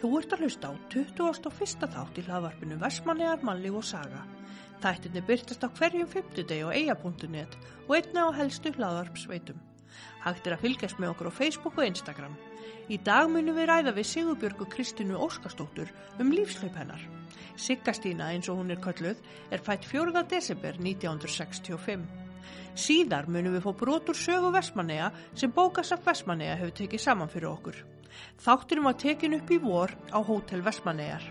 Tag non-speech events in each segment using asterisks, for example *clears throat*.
Þú ert að hlusta á 21. þátt í hlaðvarpinu Vestmannegar, Mannlíf og Saga. Þættinni byrtast á hverjum fymtudegi á eia.net og einna á helstu hlaðvarpsveitum. Hægt er að fylgjast með okkur á Facebook og Instagram. Í dag munum við ræða við Sigurbjörgu Kristínu Óskarsdóttur um lífslaup hennar. Siggastína eins og hún er kölluð er fætt 4. desember 1965. Síðar munum við fá brotur sögu Vestmanneja sem bókasaf Vestmanneja hefur tekið saman fyrir okkur. Þátturum var tekin upp í vor á Hótel Vestmannejar.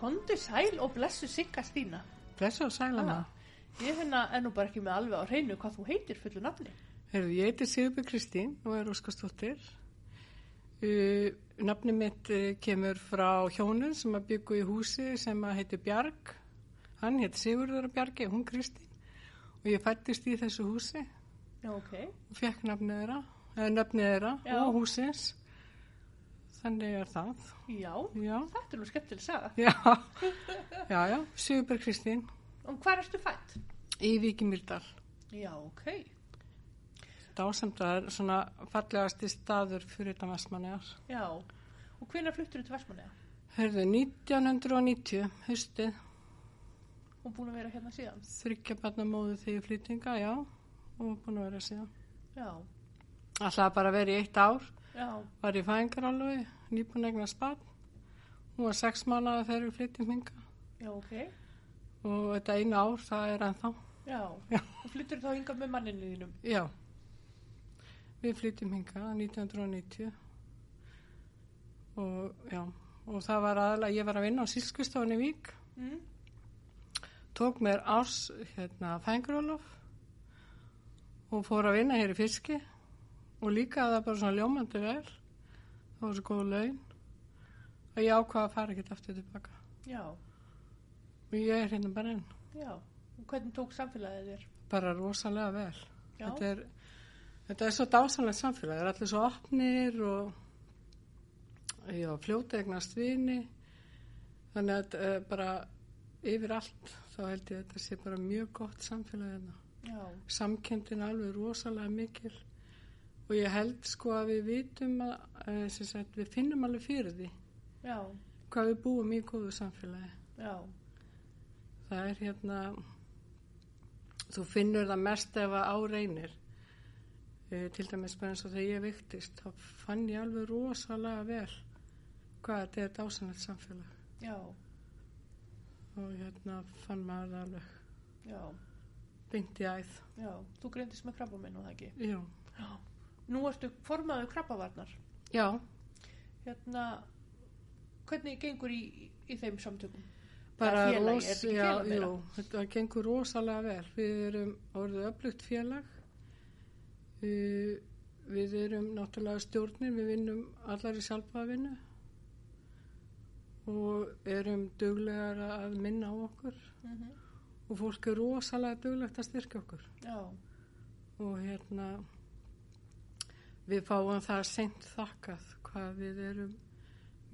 Kondi sæl og blessu Sigga Stína. Blessa og sælana. Ég finna ennú bara ekki með alveg á hreinu hvað þú heitir fullu nafni. Herðu, ég heiti Sigurbjörg Kristín og er Óskarsdóttir. Uh, nafni mitt uh, kemur frá hjónun sem að byggu í húsi sem að heiti Bjarg. Hann heit Sigurður Bjargi, hún Kristín. Og ég fættist í þessu húsi Já, ok. og fekk nafnið þeirra, nafnið þeirra og húsins. Þannig er það. Já, Já, þetta er nú skemmtileg saga. *laughs* já, já, já, Sigurbjörg Kristín Og hvað erstu fætt? í Víki Myrdal. Já, ok. Dásamt að er svona fallegasti staður fyrir þetta vestmanniðar. Já. Og hvenær fluttur þú til Vestmanneja? Hörðu, 1990, haustið, Og búin að vera hérna síðan? þryggja barnamóðu þegar flyttinga, já, og búin að vera síðan. Já, Alltaf bara verið í eitt ár, já, var í fæðingar alveg, nýbúin egnar spann. Hún var sex mánuða þegar við flyttum hinga já, ok. og þetta einu ár, það er ennþá. Já. Já. Og fluttur þá hingað með manninu þínum? Já, við flyttum hinga 1990 og já, og það var aðalega, ég var að vinna á Sílskustofni Vík Mm. Tók mér árs hérna fængrólof og fór að vinna hér í fiski og líka að það bara svona ljómandi vel. Það var svo góð laun að ég ákvaða að fara ekkert aftur tilbaka. Já, og ég er hérna bara enn já. Og hvernig tók samfélagið þér? bara rosalega vel. Þetta er, þetta er svo dásanlegt samfélag. Það er allir svo opnir og já, fljóta eignast vini. Þannig að uh, bara yfir allt þá held ég að þetta sé bara mjög gott samfélag hérna. Samkendin alveg rosalega mikil. Og ég held sko að við vitum að, að sagt, við finnum alveg fyrir því já, hvað við búum í góðu samfélagi. Já, það er hérna þú finnur það mest ef að áreinir e, til dæmis bara eins og þegar ég viktist þá fann ég alveg rosalega vel hvað þetta er dásanlegt samfélag. Já, og hérna fann maður alveg já, beint í æð já. Þú greindist með krabba minn og það ekki? já, Já. Nú ertu formaður krabbavarnar. já Hérna, hvernig gengur í, í þeim samtökum? bara Það félagi, ros, þetta ekki já, jú, þetta gengur rosalega vel við erum orðið öflugt félag uh, við erum náttúrulega stjórnir við vinnum allar í sjálfbæðvinnu og erum duglegar að minna á okkur. Mm og fólk er rosalega duglegt að styrkja okkur. Já, og hérna við fáum það sent þakkað hvað við erum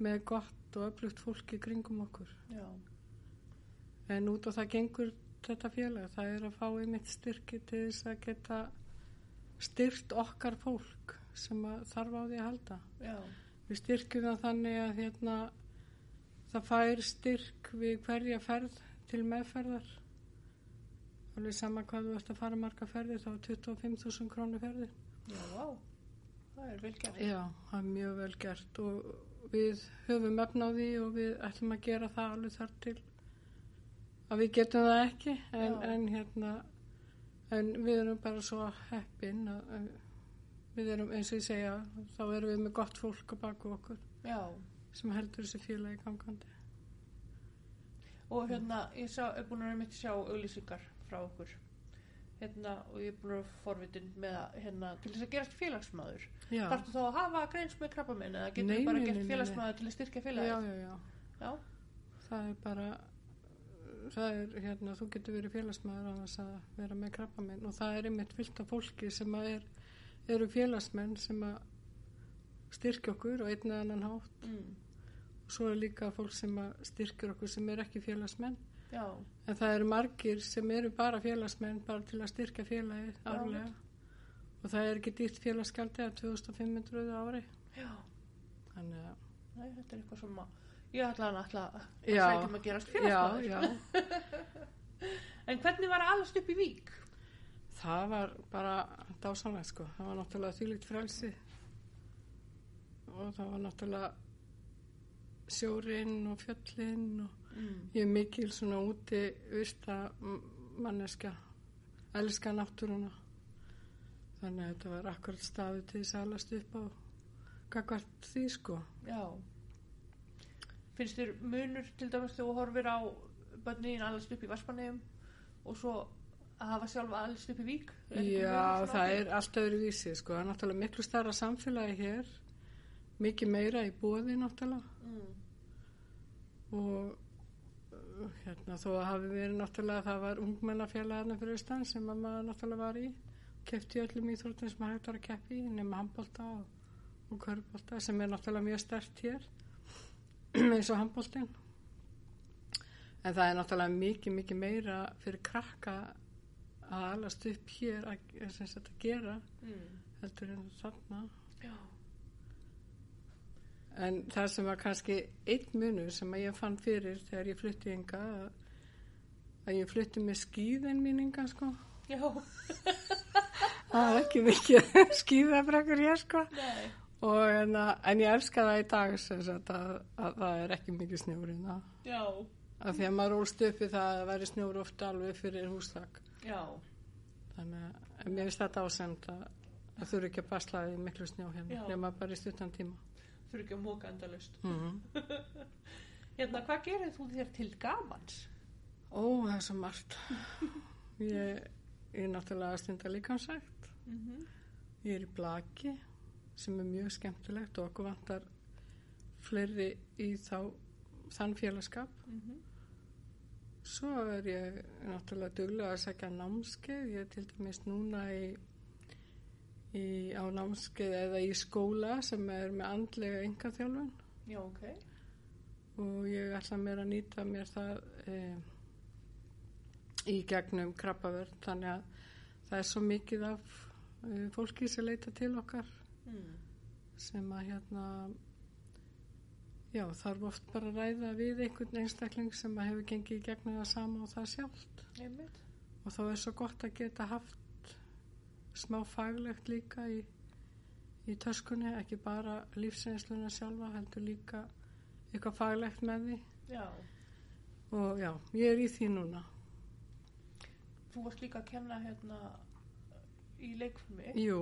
með gott og öflugt fólk í kringum okkur. Já, En út á það gengur þetta félag, það er að fá einmitt styrki til þess að geta styrt okkar fólk sem þarf á því að halda. já, Við styrkjum það þannig að hérna, það fær styrk við hverja ferð til meðferðar. Alveg sama hvað þú ert að fara marga ferðir, þá er 25.000 krónu ferðir. já, vá. Það er vel gert. Já, það er mjög vel gert og við höfum efna á því og við ætlum að gera það alveg þar til að við getum það ekki en, en hérna en við erum bara svo heppin að, að við erum eins og ég segja þá erum við með gott fólk á baku okkur Já, sem heldur þessi félagi gangandi. Og hérna, ég sá, er búin að mitt sjá auglýsingar frá okkur. Hérna, og ég er búin að forvitin með að, hérna, til þess að gerast félagsmaður. Já, Þarftu þá að hafa greins með krabba minn eða getur Nei, bara nei, gert nei, nei, félagsmaður til að styrkja já, félagið? já, já Já, það er bara það er hérna, þú getur verið félagsmaður að vera með krabba minn og það er einmitt fyllt af fólki sem að er, eru félagsmenn sem að styrkja okkur og einn eða annan hátt. Mm, svo er líka fólk sem að styrkja okkur sem er ekki félagsmenn já, en það eru margir sem eru bara félagsmenn bara til að styrkja félagið Já. árlega og það er ekki dýrt félagsgjaldi að 2500 á ári Já, þannig að nei, þetta er eitthvað sem að ég ætla að ætla að Já. sækjum að gerast félagsmaður. *laughs* En hvernig var að alast upp í Vík? það var bara dásanlega sko, það var náttúrulega þýlíkt frelsi og það var náttúrulega sjórinn og fjöllinn og Mm. ég er mikil svona úti vista manneska elska náttúruna þannig að þetta var akkurat staðu til þess að alast upp á gagvart því sko Já. Finnst þér munur til dæmis þegar þú horfir á bönniðin alast upp í Varspanegum og svo að hafa sjálfa alast upp í Vík? Já, það er allt öðru vísi sko, það er náttúrulega miklu starra samfélagi hér mikið meira í bóði náttúrulega Mm. og uh, hérna þó að hafi verið náttúrulega það var ungmennafélagana fyrir austan sem að maður náttúrulega var í kefti öllum íþróttum sem hægt var að keppi nema handbólta og, og körbólta sem er náttúrulega mjög stert hér *clears throat* eins og handbóltin en það er náttúrulega mikið mikið meira fyrir krakka að alast upp hér að, sagt, að gera Mm. heldur en þarna Já. En það sem var kannski einn munur sem að ég fann fyrir þegar ég flutti ynga að, ég flutti með skýðin mín ynga sko. Já. *laughs* Það er ekki mikið *laughs* skýðabrekkur hér sko. En, að- en ég elska það í dag að, að það er ekki mikið snjórin það. Já. Af því að maður ólst upp í það að væri snjór ofta alveg fyrir hústak. Já. Þannig að mér finnst þetta ásend að það þurfi ekki að basla í miklu snjó hérna nema bara í stuttan tíma. Þurfi ekki að móka endalust. Mm *laughs* Hérna, hvað gerir þú þér til gamans? Ó, það er svo margt. Ég, ég er náttúrulega stundar líkansækt. Mm -hmm. Ég er í blaki sem er mjög skemmtilegt og okkur vantar fleiri í þá, þann félagskap. Mhm. Svo er ég náttúrulega duglega að segja námskeið. Ég er til dæmis núna í, í, á námskeið eða í skóla sem er með andlega engaþjálfun Já, ok. og ég ætla mér að nýta mér það e, í gegnum krabbavörn þannig að það er svo mikið af e, fólki sem leita til okkar Mm. sem að hérna já þarf oft bara að ræða við einhvern einstakling sem að hefur gengið í gegnum það sama og það sjálft Einmitt. og þá er svo gott að geta haft smá faglegt líka í, í töskunni ekki bara lífsreynsluna sjálfa heldur líka eitthvað faglegt með því Já. og já, ég er í því núna Þú varst líka að kenna hérna í leikfilmi, Jú,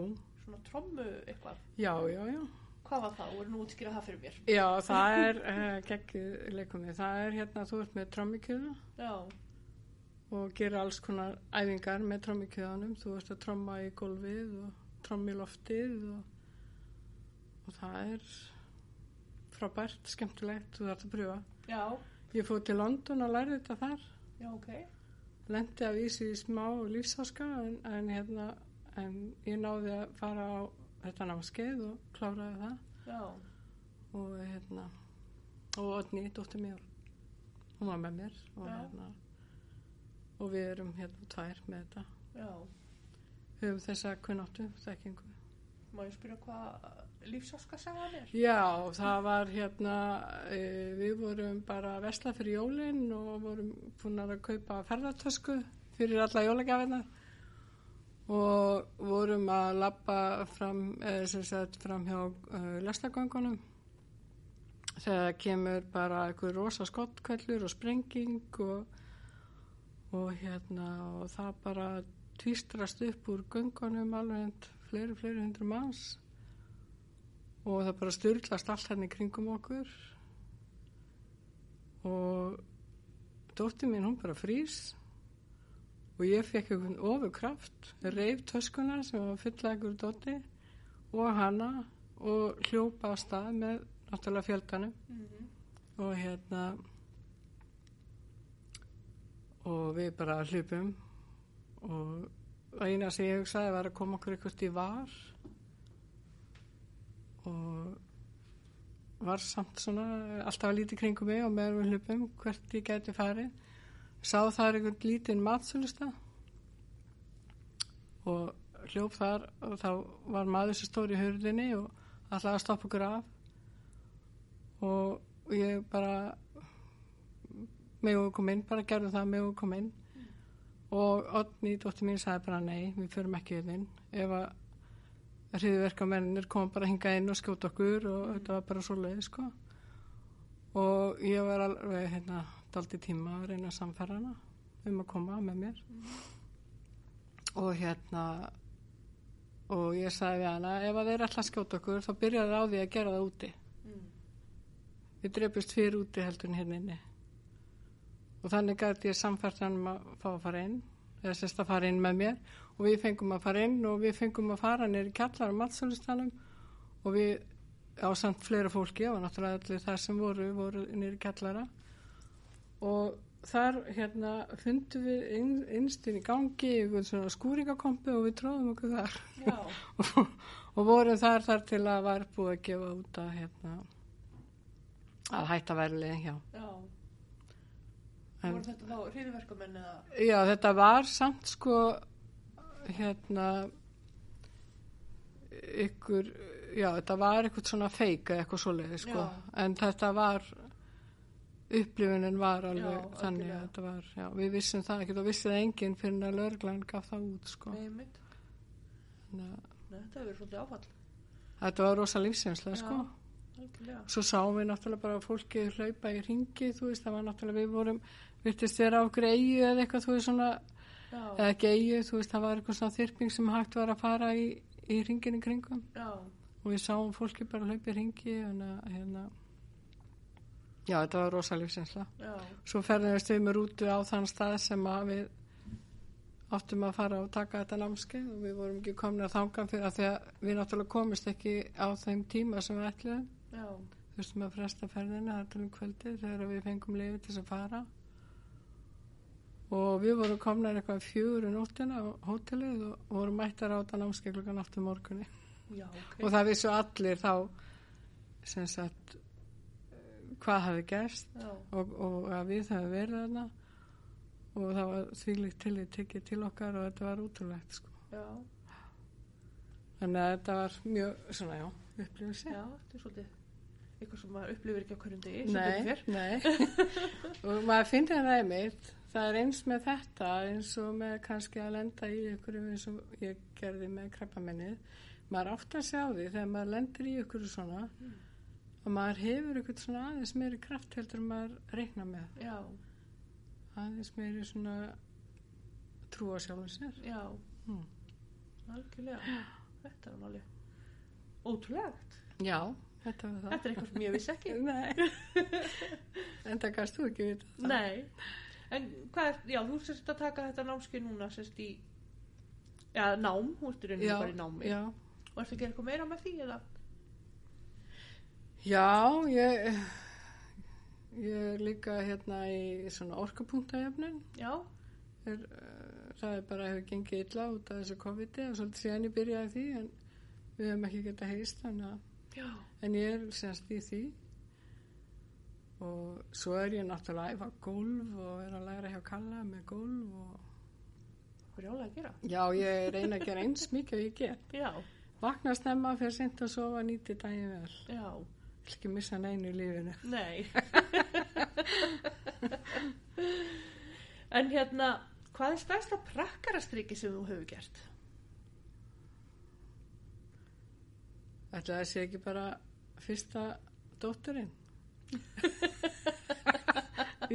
svona trommu eitthvað. já, já, já Hvað var það? Þú er nú útskýra það fyrir mér. Já, það er uh, geggið leikumið, það er hérna þú ert með trommikjöðu Já. Og gera alls konar æfingar með trommikjöðanum, þú ert að tromma í gólfið og tromma í loftið og, og það er frábært, skemmtilegt, þú þarf að pröfa. Já. Ég fóð til London og lærði þetta þar, Já, ok. lendi að vísi í smá lífsáska en, en, hérna, en ég náði að fara á þetta námskeið og kláraði það Já. og hérna og Odni, dóttir mér hún var með mér og, hérna, og við erum hérna tvær með þetta Já. höfum þessa kunnáttu, þekkingu Má ég spyrja hvað lífsáska sagan er? Já, það var hérna e, við vorum bara að vesla fyrir jólin og vorum búin að kaupa ferðartösku fyrir alla jólagjafinnar og vorum að lappa fram, eða sem sagt fram hjá uh, lestagöngunum þegar kemur bara einhver rosa skottkvellur og sprenging og, og hérna og það bara tvistrast upp úr göngunum alveg fleiri, fleiri hundru manns. Og það bara styrlast allt hann í kringum okkur. Og dóttir mín hún bara frýs. Og ég fekk einhvern ofurkraft reif töskuna sem var einhverju dótti og hana og hljópa á stað með náttúrulega fjöldanum. Mm og hérna og við bara hlupum. Og eina sem ég hugsaði var að koma okkur eitthvað í var. Og var samt svona alltaf að líti kringum mig og meðan við hlupum hvert ég gæti farið. Sá það er einhvern lítinn matsölustaf og hljóf þar og þá var maður sem stór í hurðinni og alltaf að stoppa okkur af. Og ég bara mig og kom inn, bara gerði það mig og kom inn. Og Odni, dóttir mín, sagði bara nei, við förum ekki inn. Ef að hriðverkamennir kom bara að hinga inn og skjóta okkur og þetta var bara svo leið sko. Og ég var alveg hérna daldi tíma að reyna að samfæra hana um að koma með mér. Og hérna og ég sagði við hana ef að þeir alltaf skjóta okkur þá byrjaði það á því að gera það úti. Mm. við drefust fyrir úti heldur hérna inni og þannig gæti ég samfært hann um að fá að fara inn eða sérst að fara inn með mér. Og við fengum að fara inn og við fengum að fara neyri kjallar á matsölustanum og við á samt fleira fólki og náttúrulega allir það sem voru voru neyri kjallara. Og þar hérna fundum við inn, innstinn í gangi yfir svona skúringakompi og við tróðum okkur þar. Já, og, *laughs* og vorum þar þar til að var búið að gefa út að hérna að hætta verðið hjá já. En- Voru þetta þá hriðverkamenn eða? Já, þetta var samt sko hérna ykkur já, þetta var eitthvað svona feik eða eitthvað svoleiði sko Já. en þetta var upplifunin var alveg Já, þannig að þetta var, já, við vissum það ekki og vissið enginn fyrir að lögreglan gaf það út sko Nei, Nei, þetta hefur verið svolítið áfall. þetta var rosa lífsinslega sko algjörlega. svo sáum við náttúrulega bara fólki hlaupa í ringi, þú veist, það var náttúrulega við vorum, virtist vera á greiðu eða eitthvað, þú veist, svona Já, eða geiðu, þú veist, það var eitthvað svona þyrping sem hægt var að fara í, í ringin í kringum. Já, og við sáum fólki bara hlaupa í ringi hérna, hérna. Já, þetta var rosa lífsinsla já, svo ferðumst við með rútu á þann stað sem við áttum að fara og taka þetta námskeið og við vorum ekki komin að þanga fyrir að því að við náttúrulega komist ekki á þeim tíma sem við ætluðum. Já, þurftum að fresta ferðina þar til um kvöldi þegar við fengum lifi til þess að fara og við vorum komnar eitthvað fjögur í nóttina á hótelið og vorum mættar á þetta námskeið klukkan aftur morgunni já, ok. og það vissu allir þá sem sagt hvað hafi gerst og, og að við hefum verið þarna. Og það var þvílíkt til því tekið til okkar og þetta var útrúlegt sko. já, þannig að þetta var mjög svona já, upplifið sér já, þetta er svolítið eitthvað sem maður upplifir ekki á hverjum degi, Nei, nei. *laughs* og maður finnir það einmitt það er eins með þetta eins og með kannski að lenda í ykkur eins og ég gerði með krabbaminnið maður átt að sjá því þegar maður lendir í ykkur svona og maður hefur ykkur svona aðeins meiri kraft heldur maður reikna með. Já, aðeins meiri svona trú á sjálfum sér. Já, mm. algjörlega. Þetta er nálega ótrúlegt. já, þetta var Þetta er eitthvað sem ég vissi ekki. *laughs* Nei, en það kannst þú ekki vita Nei, en hvað er, já, þú sérst að taka þetta námskeið núna, sérst í, já, nám, í rauninu já, bara í námi. já, Og ertu að gera eitthvað meira með því, eða? Já, ég, ég er líka hérna í svona orkupunktajöfnun. Já, Er, uh, það er bara hefur gengið illa út af þessu COVID-i og svolítið síðan ég byrjaði því en við hefum ekki getað heist þannig að en ég er semst í því og svo er ég náttúrulega að æfa golf og er að læra hjá Kalla með golf og álega að gera? já, ég reyna að gera eins mikið og ég get. Já, Vakna snemma fyrir sent að sofa nýti daginn vel. já, ekki missa neinu í lífinu. nei. en hérna, hvað er stærsta prakkarastriki sem þú hefur gert? Ætla það sé ekki bara fyrsta dótturinn.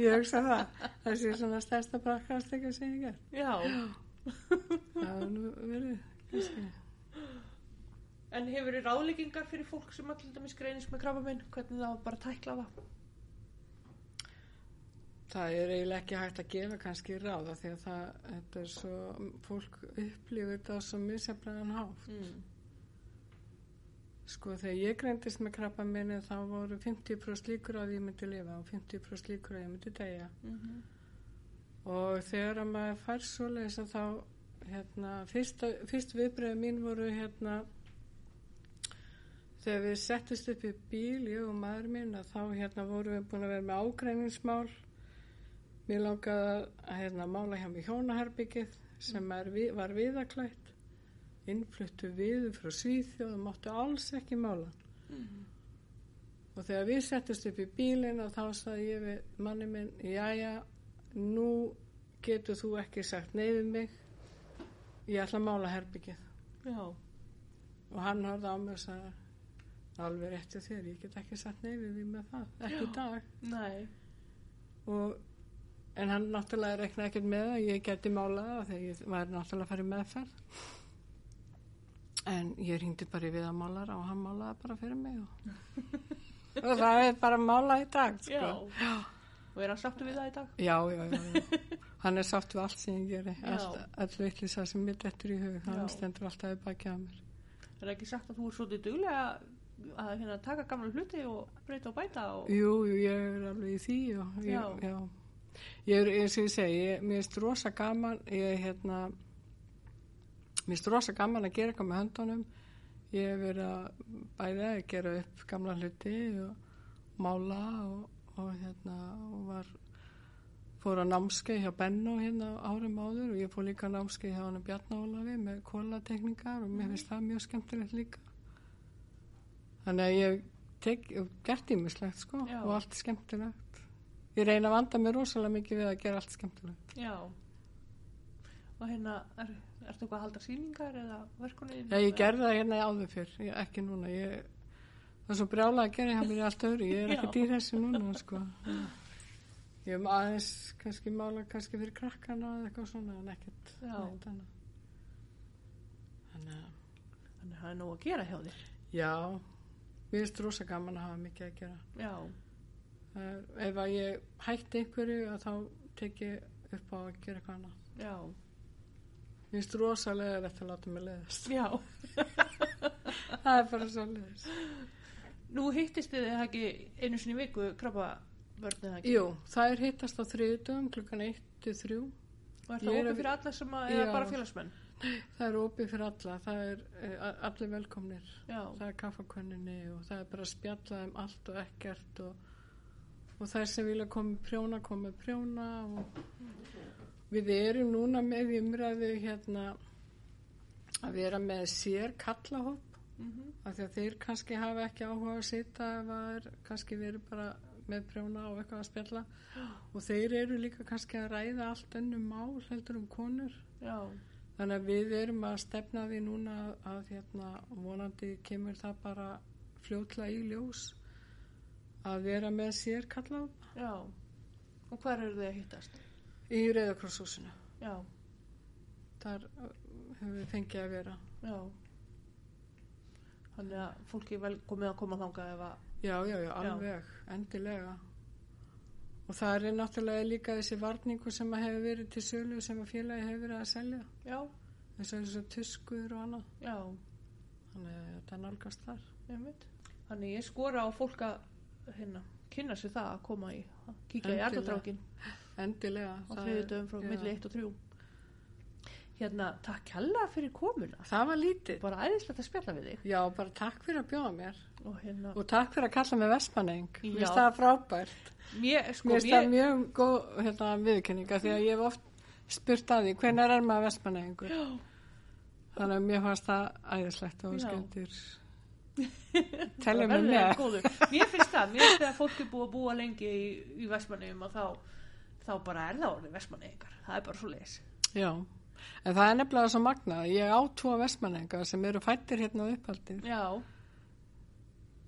Ég hugsa það. Það sé svona stærsta brakkastekja sem ég ger. Já, Það er nú verið, kannski. en hefur þið ráðleggingar fyrir fólk sem allir dæmis greinist með krabba minn, hvernig það bara að tækla það? Það er eiginlega ekki hægt að gefa kannski ráða því að það, þetta er svo, fólk upplifir þetta á svo misjaflegan hátt. Mm. Sko þegar ég greindist með krabba minni þá voru 50% líkur að ég myndi lifa og 50% líkur að ég myndi deyja. Mm og þegar að maður fær svoleiðis að þá hérna, fyrst, fyrst viðbröðu mín voru hérna þegar við settist upp í bíl ég og maður minn að þá hérna voru við búin að vera með ágreiningsmál. Mér langaði að hérna, mála hjá mig hjónaherbyggið sem er, vi- var viðaklætt innfluttu við frá Svíþjóð og máttu alls ekki mála. Mhm. Og þegar við settust upp í bílinn og þá sagði ég við manni minn, jæja, nú getur þú ekki sagt við mig, ég ætla að mála herbyggið. Já. Og hann horfði á mig og sagði, alveg rétti þér, ég get ekki sagt nei við með það, ekki í dag. Nei. Og, en hann náttúrulega reiknaði ekkert með að ég geti málað það þegar ég var náttúrulega að fara í meðferð. En ég ringdi bara í viðamálara og hann málaði bara fyrir mig og, *laughs* og það er bara málað í dag, sko. Já. Og er hann sáttu við það í dag? Já, já, já, já. Hann er sátt við allt sem ég geri, Já. allt, all sem mitt eftir í hug, Já. hann stendur alltaf í baki að mér. Er það ekki sagt að þú er svolítið duglega að hérna, taka gamla hluti og breyta og bæta og... Jú, jú, ég er alveg í því og ég, Já. já. Ég er, eins og ég segi, ég, mér finnst rosa gaman, ég, hérna, mér finnst rosa gaman að gera eitthvað með höndunum. Ég hef verið að bæða að gera upp gamla hluti og mála og, og hérna, og var, fór að námskeið hjá Benno hérna árum áður og ég fór líka námskeið hjá hann Bjarnar Ólafi með kólatekningar og mér finnst það mjög skemmtilegt líka. Þannig að ég tek, gert ímislegt sko Já. og allt skemmtilegt. Ég reyna að vanda mér rosalega mikið við að gera allt skemmtilegt. Já. Og hérna, er, ertu eitthvað að halda sýningar eða verkunni? Já, ég gerði það hérna áður fyrr, ég, ekki núna. Ég, það er svo brjálega að gera hjá mér í allt öðru, ég er *laughs* ekki Já. dýr þessu núna sko. Ég hef aðeins kannski mála kannski fyrir krakkana eða eitthvað svona en ekkert Já. Þannig að, Þannig að það er nóg að gera hjá þér. já, mér finnst rosa gaman að hafa mikið að gera. Já. Er, ef að ég hætti einhverju þá tek ég upp á að gera eitthvað annað. Já. Mér finnst rosalega rétt að láta mig leiðast. Já. *laughs* Það er bara svo leiðist. Nú hittist þið það ekki einu sinni viku krabba vörnið það ekki? Jú, það er hittast á þriðutum klukkan 1-3. Og er Ég það er opið fyrir alla sem að, eða bara félagsmenn? Það er opið fyrir alla, það er uh, allir velkomnir. Já. Það er kaffakönninni og það er bara að spjalla um allt og ekkert og, og þær sem vilja koma prjóna, koma prjóna og við erum núna með umræðu hérna að vera með sér kallahóp Mm af því að þeir kannski hafa ekki áhuga að sita er kannski verið bara með prjóna og eitthvað að spjalla og þeir eru líka kannski að ræða allt önnum mál heldur um konur Já. þannig að við erum að stefna því núna að, að hérna, vonandi kemur það bara fljótlega í ljós að vera með sér kalla Já. Og hvar eru þið að hittast? Í Rauðakrosshúsinu Já. þar uh, hefur við fengið að vera. Já. Þannig að fólki er vel komið að koma þangað ef að, já, já, já, alveg, endilega. Og það er náttúrulega líka þessi varningu sem að hefur verið til sölu sem að félagi hefur verið að selja. Já, eins og þessu tuskur og annað. Já, þannig að þetta er nálgast þar. Einmitt. Þannig ég skora á fólk að hérna, kynna sér það að koma í, að kíkja í Endilega. erðardrákin endilega á það þriðu dögum frá milli 1 og 3. Hérna, takk kjalla fyrir komuna. það var lítið. Bara æðislegt að spjalla við þig. já, bara takk fyrir að bjóða mér. Og hérna, og takk fyrir að kalla mig Vestmanning mér finnst það frábært. Mér, sko, mér finnst það mjög góð hérna, viðkynninga því að ég hef oft spurt að því hvenær er maður Vestmanningur já, þannig að mér fannst það æðislegt og skemmtir *laughs* mig verður með. Mér finnst það, mér finnst það að fólk er búið að búa lengi í, í Vestmanneum og þá, þá bara er það orðið Vestmanneikar. Það er bara svo leis. Já, en það er nefnilega svo magnað. Ég á tvo vestmanninga sem eru fættir hérna á upphaldir. Já,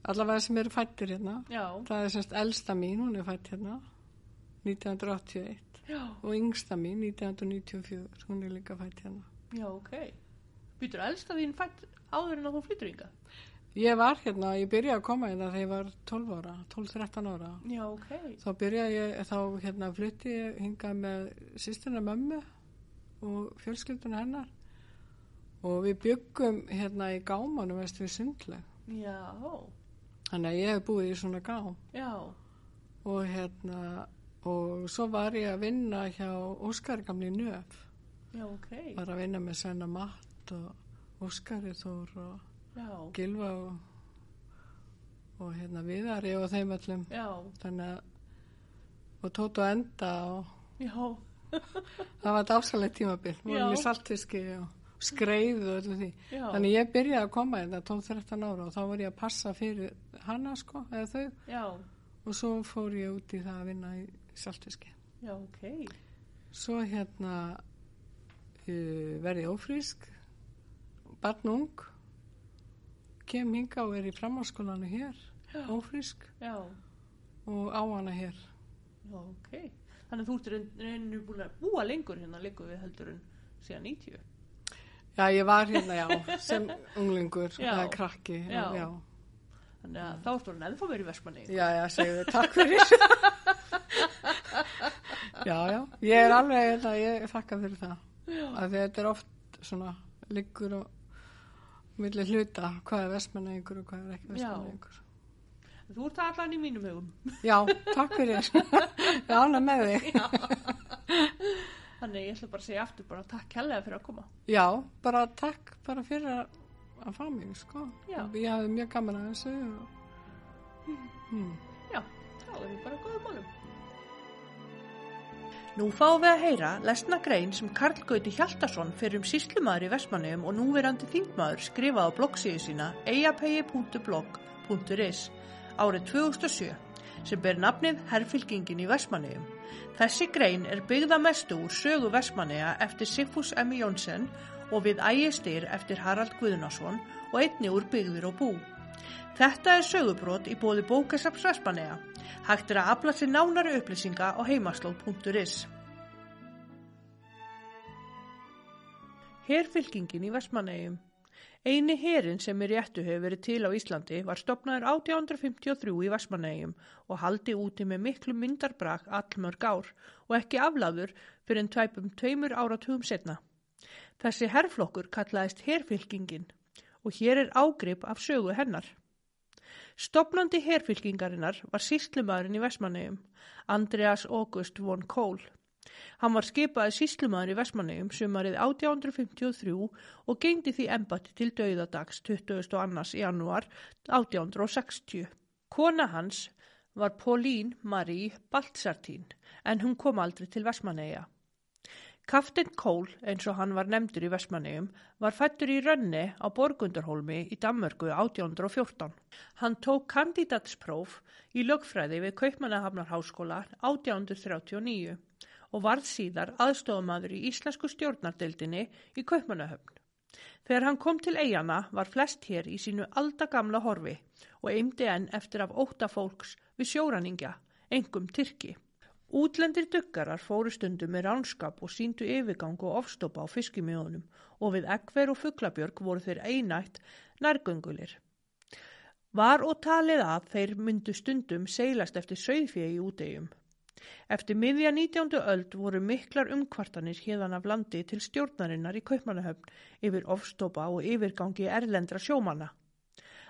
Allavega sem eru fættir hérna. já, Það er semst elsta mín, hún er fætt hérna 1981 já, og yngsta mín 1994, hún er líka fætt hérna. já, ok. Býtur elsta þín fætt áður en að þú flyttur ynga? Ég var hérna, ég byrjaði að koma hérna þegar ég var 12 ára, 12-13 ára. Já, ok. Þá byrjaði ég, þá hérna flutti ég hingað með sýstina mömmu og fjölskylduna hennar og við byggum hérna í gámanum veist við sundleg. Já, Þannig að ég hef búið í svona gám já, og hérna og svo var ég að vinna hjá Óskari gamli Nöf já, ok. var að vinna með Svenna Matt og Óskari Þór og Gilva og, og hérna Viðari og þeim öllum já, þannig að og tótt og enda og *laughs* það var dásalegt tímabil Já. vorum í saltfiski og skreið og öllu því. Já. Þannig ég byrjaði að koma þetta 12-13 ára og þá var ég að passa fyrir hana sko, eða þau Já, og svo fór ég út í það að vinna í saltfiski. já, ok. Svo hérna uh, verði ég ófrísk, barn ung, kem hinga og er í framháskólanu hér, Já. ófrísk Já, og á hana hér. ok. Þannig að þú ert reyn- reynir búin að búa lengur hérna líku við heldur en síðan 90. Já, ég var hérna, já, sem unglingur, eða krakki, já. Já. Þannig að þá ertu hann ennþá verið í Vestmanni. Já, já, segðu, takk fyrir. *laughs* já, já, ég er alveg, hérna, ég þakka fyrir það. Því þetta er oft svona liggur og milli hluta, hvað er vestmannegingur og hvað er ekki Já. vestmannegingur. Þú ert allan í mínum hugum. Já, takk fyrir. *laughs* ég ána með þig. Þannig ég ætla bara að segja aftur bara takk hellega fyrir að koma. Já, bara takk bara fyrir að, að fá mig, sko. Ég hafði mjög gaman að þessu. Og... Hmm. Já, þá erum við bara góðum málum. Nú fáum við að heyra lesna grein sem Karl Gauti Hjaltason fyrir um síslumadur í Vestmanneum og núverandi þingmaður skrifaði á bloggsíðu sína eyapegi.blog.is árið 2007 sem ber nafnið Herfylkingin í Vestmanneum. Þessi grein er byggða mestu úr sögu Vestmanneja eftir Sigfús M. Jónsson og við ægistyr eftir Harald Guðnason og einni úr byggðir og bú. Þetta er sögubrót í bóði bókasaps Vestmanneja. Hægt er að afla sér nánari upplýsinga á heimaslóð.is. Herfylkingin í Vestmannegjum Eini herin sem í réttu hefur verið til á Íslandi var stopnaður 1853 í Vestmannegjum og haldi úti með miklu myndarbrak allmörg ár og ekki aflaður fyrir en tvæpum tveimur áratugum setna. Þessi herflokkur kallaðist herfylkingin og hér er ágrip af sögu hennar. Stopnandi herfylkingarinnar var síslumadurinn í Vestmannegjum, Andreas August von Kohl. Hann var skipaði síslumadur í Vestmannegjum sumarið 1853 og gengdi því embati til dauðadags 22. janúar 1860. Kona hans var Pauline Marie Baltzartín en hún kom aldrei til Vestmanneja. Kaftin Kól, eins og hann var nefndur í Vestmannegjum, var fættur í Rönni á Borgundarholmi í Danmörku 1814. Hann tók kandidatspróf í lögfræði við Kaupmannahafnarháskóla 1839 og varð síðar aðstofumadur í Íslensku stjórnardeildinni í Kaupmannahöfn. Þegar hann kom til eigana var flest hér í sínu aldagamla horfi og eimdi enn eftir af óta fólks við sjóræningja, engum Tyrki. Útlendir duggarar fóru stundum með ránskap og síndu yfirgang og ofstopa á fiskimjónum og við eggver og fugglabjörg voru þeir einætt nærgöngulir. Var og talið að þeir myndu stundum seilast eftir sögfjegi í útegjum. Eftir miðja 19. öld voru miklar umkvartanir hérðan af landi til stjórnarinnar í Kaupmannahöfn yfir ofstopa og yfirgangi erlendra sjómanna.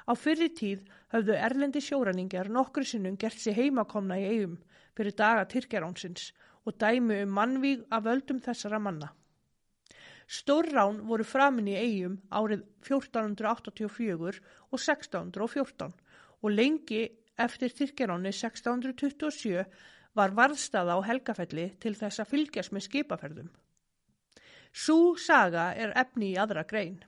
Á fyrri tíð höfðu erlendi sjóræningjar nokkru sinnum gert sér heimakomna í eigum fyrir daga Tyrkjaránsins og dæmi um mannvíg af völdum þessara manna. Stórrán voru framin í eigum árið 1484 og 1614 og lengi eftir Tyrkjaráni 1627 var varðstaða á Helgafelli til þess að fylgjast með skipaferðum. Sú saga er efni í aðra grein,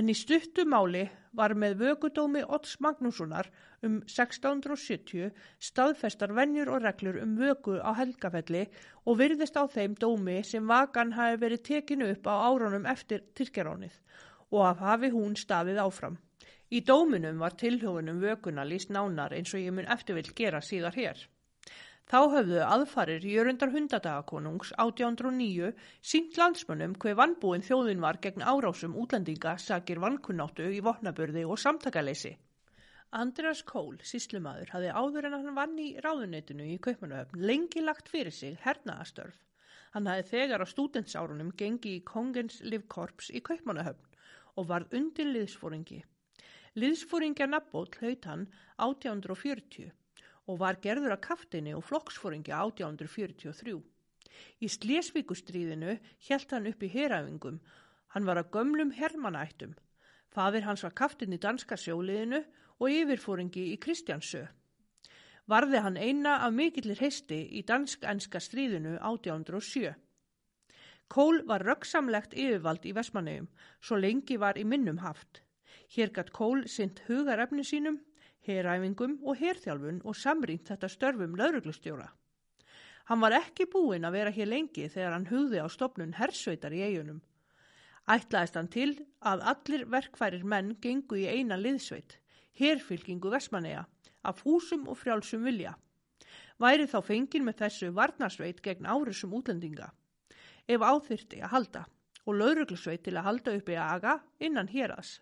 en í stuttu máli var með vögudómi Odds Magnússonar um 1670 staðfestar vennjur og reglur um vögu á Helgafelli og virðist á þeim dómi sem vakan hafi verið tekinu upp á árunum eftir Tyrkjaránið og af hafi hún staðið áfram. Í dóminum var tilhjóðunum vöguna líst nánar eins og ég mun eftirvill gera síðar hér. Þá höfðu aðfarir Jörundar hundadagakonungs 1809 sínt landsmönnum hver vannbúin þjóðin var gegn árásum útlendinga sakir vannkunnáttu í vopnaburði og samtakaleysi. Andreas Kól, síslumadur, hafði áður en hann vann í ráðunetinu í Kaupmannahöfn lengi lagt fyrir sig hernaðastörf. Hann hafði þegar á stúdensárunum gengi í Kongens Livkorps í Kaupmannahöfn og varð undir liðsfóringi. Liðsfóringja Nabbóll hlaut hann 1840 og var gerður að kaftinni og flokksfóringja 1843. Í Slesvíkustríðinu hjælt hann upp í heræfingum. Hann var að gömlum hermanættum. Fadir hans var kaftin í danska sjóliðinu og yfirfóringi í Kristjansö. Varði hann eina af mikillir heisti í dansk-enska stríðinu 1807. Kól var röggsamlegt yfirvald í Vestmannegjum, svo lengi var í minnum haft. Hér gatt Kól synd hugarefni sínum, heræfingum og herþjálfun og samrýnt þetta störfum lauruglustjóra. Hann var ekki búinn að vera hér lengi þegar hann hugði á stopnun hersveitar í eigunum. Ætlaðist hann til að allir verkfærir menn gengu í eina liðsveit, herfylkingu Vestmanneja, af húsum og frjálsum vilja. Væri þá fengin með þessu varnarsveit gegn árisum útlendinga ef áþyrti að halda og lauruglusveit til að halda upp í aga innan héras.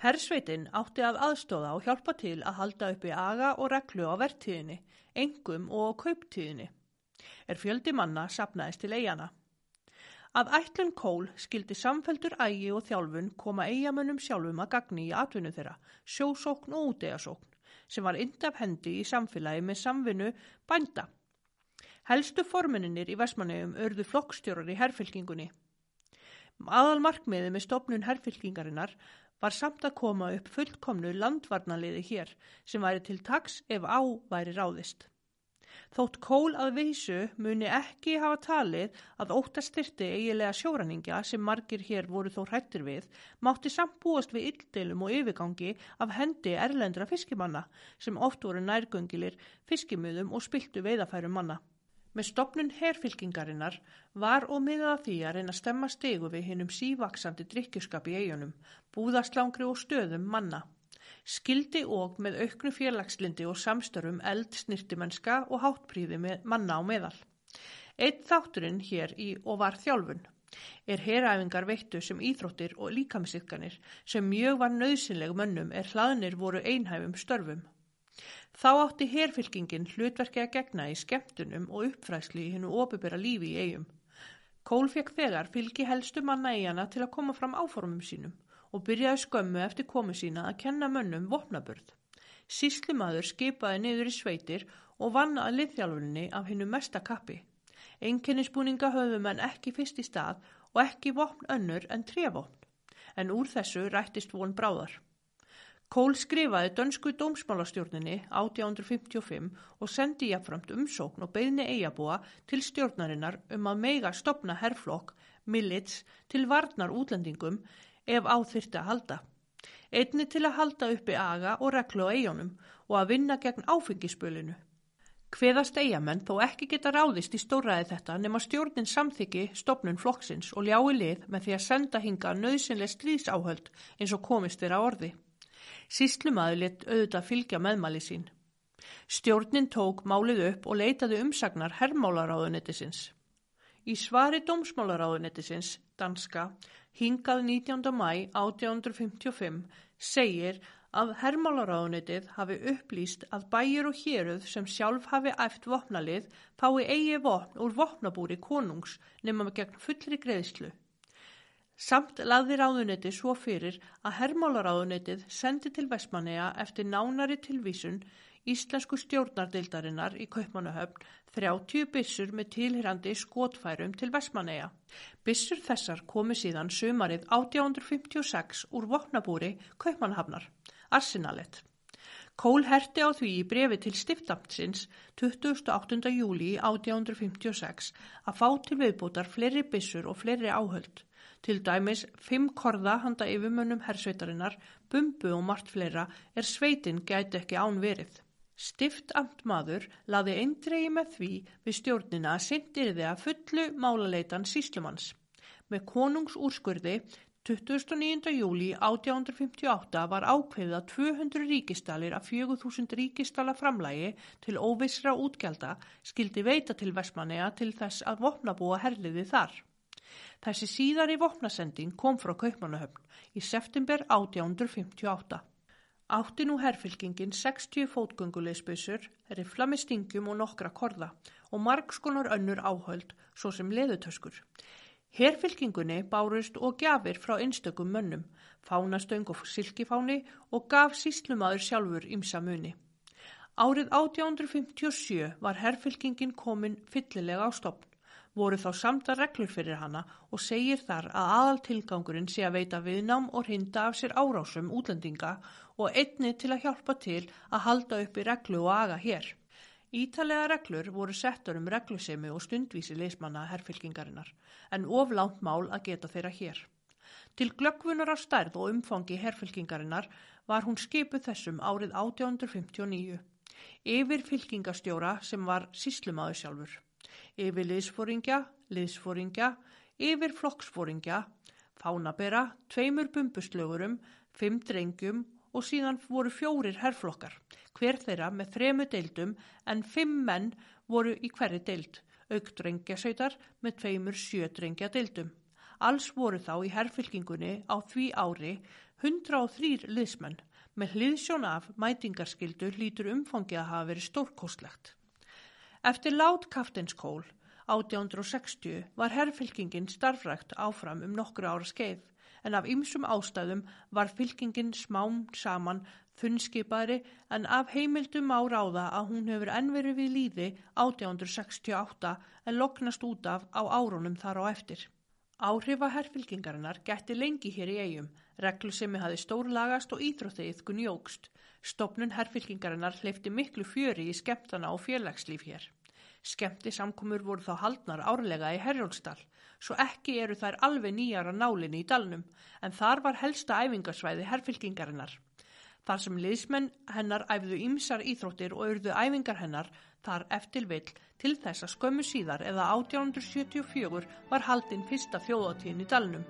Hersveitin átti að aðstóða og hjálpa til að halda upp í aga og reglu á vertíðinni, engum og kauptíðinni. Er fjöldi manna sapnaðist til eigana. Að ætlun kól skildi samfeldur ægi og þjálfun koma eigamönnum sjálfum að gagni í atvinnu þeirra, sjósókn og útegasókn, sem var indaf hendi í samfélagi með samvinnu bænda Helstu formuninir í Vestmannegjum örðu flokkstjórar í herfylkingunni. Aðal markmiði með stopnun herfylkingarinnar var samt að koma upp fullkomnu landvarnaliði hér sem væri til taks ef á væri ráðist. Þótt kól að vísu muni ekki hafa talið að óttastyrti eigilega sjóraningja sem margir hér voru þó hrættir við, mátti samt búast við yldelum og yfirgangi af hendi erlendra fiskimanna sem oft voru nærgöngilir fiskimöðum og spiltu veiðafærum manna. Með stopnun herfylkingarinnar var og miðað því að reyna að stemma stegu við hinnum sívaksandi drikkjuskap í eigunum, búðaslangri og stöðum manna. Skildi og með auknu félagslindi og samstörum eld snirtimennska og háttpríði með manna á meðal. Eitt þátturinn hér í og var þjálfun er heræfingar veittu sem íþróttir og líkamsirkanir sem mjög var nöðsynleg mönnum er hlaðnir voru einhæfum störfum. Þá átti herfylkingin hlutverki að gegna í skemmtunum og uppfræsli í hennu óbyrra lífi í eigum. Kól fekk þegar fylgi helstu manna eigana til að koma fram áformum sínum og byrjaði skömmu eftir komu sína að kenna mönnum vopnabörð. Síslimaður skipaði niður í sveitir og vann að liðþjálfunni af hennu mesta kappi. Enginnisbúninga höfum en ekki fyrst í stað og ekki vopn önnur en trefopn, en úr þessu rættist von bráðar. Kól skrifaði dönsku dómsmálastjórninni 1855 og sendi jáfnframt umsókn og beðni eigabúa til stjórnarinnar um að meiga stopna herrflokk, millits, til varnar útlendingum ef áþyrti að halda. Einni til að halda uppi aga og reglu á eigunum og að vinna gegn áfengispölinu. Hveðast eigamenn þó ekki geta ráðist í stóraði þetta nema stjórnin samþyggi stopnun flokksins og ljái lið með því að senda hinga nöðsynlega stríðsáhöld eins og komist þeirra orði. Síslumadur lit auðvitað fylgja meðmæli sín. Stjórnin tók málið upp og leitaði umsagnar herrmálaráðunettisins. Í svari dómsmálaráðunettisins, danska, hingað 19. mæ 1855 segir að herrmálaráðunettið hafi upplýst að bæjur og héruð sem sjálf hafi æft vopnalið fái eigi vopn úr vopnabúri konungs með gegn fullri greiðslu. Samt laði ráðunetti svo fyrir að hermálaráðunettið sendi til Vestmanneja eftir nánari tilvísun Íslensku stjórnardildarinnar í Kaupmannahöfn 30 bissur með tilhyrandi skotfærum til Vestmanneja. Bissur þessar komi síðan sömarið 1856 úr vopnabúri Kaupmannahafnar, Arsenalet. Kól herti á því í brefi til stiftamtsins 28. júli 1856 að fá til viðbútar fleiri bissur og fleiri áhöld. Til dæmis fimm korða handa yfirmönnum hersveitarinnar, bumbu og margt fleira er sveitin gæti ekki án verið. Stift amtmaður laði eindregi með því við stjórnina að syndir þið að fullu málaleitan síslumanns. Með konungsúrskurði 29. júli 1858 var ákveðið að 200 ríkistalir af 4000 ríkistala framlægi til óvissra útgelda skildi veita til Vestmanneja til þess að vopnabúa herliði þar. Þessi síðari vopnasending kom frá Kaupmannahöfn í september 1858. Átti nú herfylkingin 60 fótgönguleysbössur, rifla með stingjum og nokkra korða og margskonar önnur áhöld, svo sem leðutöskur. Herfylkingunni bárust og gafir frá einstökum mönnum, fánastöng og silkifáni og gaf síslumadur sjálfur ímsa muni. Árið 1857 var herfylkingin komin fyllilega á stopn voru þá samta reglur fyrir hana og segir þar að aðal tilgangurinn sé að veita viðnám og hinda af sér árásum útlendinga og einni til að hjálpa til að halda upp í reglu og aga hér. Ítalega reglur voru settur um reglusemi og stundvísi leismanna herfylkingarinnar, en of langt mál að geta þeirra hér. Til glöggvunar á stærð og umfangi herfylkingarinnar var hún skipuð þessum árið 1859. Yfir fylkingastjóra sem var síslumadur sjálfur. Yfir liðsfóringja, liðsfóringja, yfir flokksfóringja, fánabera, tveimur bumbuslögurum, fimm drengjum og síðan voru fjórir herrflokkar, hver þeirra með þremu deildum en fimm menn voru í hverri deild, auk drengjasautar með tveimur sjödrengja deildum. Alls voru þá í herrfylkingunni á því ári 103 liðsmenn með hliðsjón af mætingarskildu lítur umfangið að hafa verið stórkostlegt. Eftir lát kaftinskól 1860 var herrfylkingin starfrækt áfram um nokkru ára skeið en af ymsum ástæðum var fylkingin smám saman þunnskipaðri en af heimildum á ráða að hún hefur ennveri við líði 1868 en loknast út af á árunum þar á eftir. Áhrifa herrfylkingarinnar gætti lengi hér í eigum, reglu sem hefði stórlagast og íþróttið gunjókst. Stopnun herrfylkingarinnar hleyfti miklu fjöri í skemmtana og félagslíf hér. Skemmti samkomur voru þá haldnar árlega í Herjólsdal, svo ekki eru þær alveg nýjara nálinni í dalnum, en þar var helsta æfingarsvæði herfylkingarinnar. Þar sem liðsmenn hennar æfðu ýmsar íþróttir og urðu æfingar hennar þar eftir vill til þess að skömmu síðar eða 1874 var haldinn fyrsta þjóðatíðin í dalnum.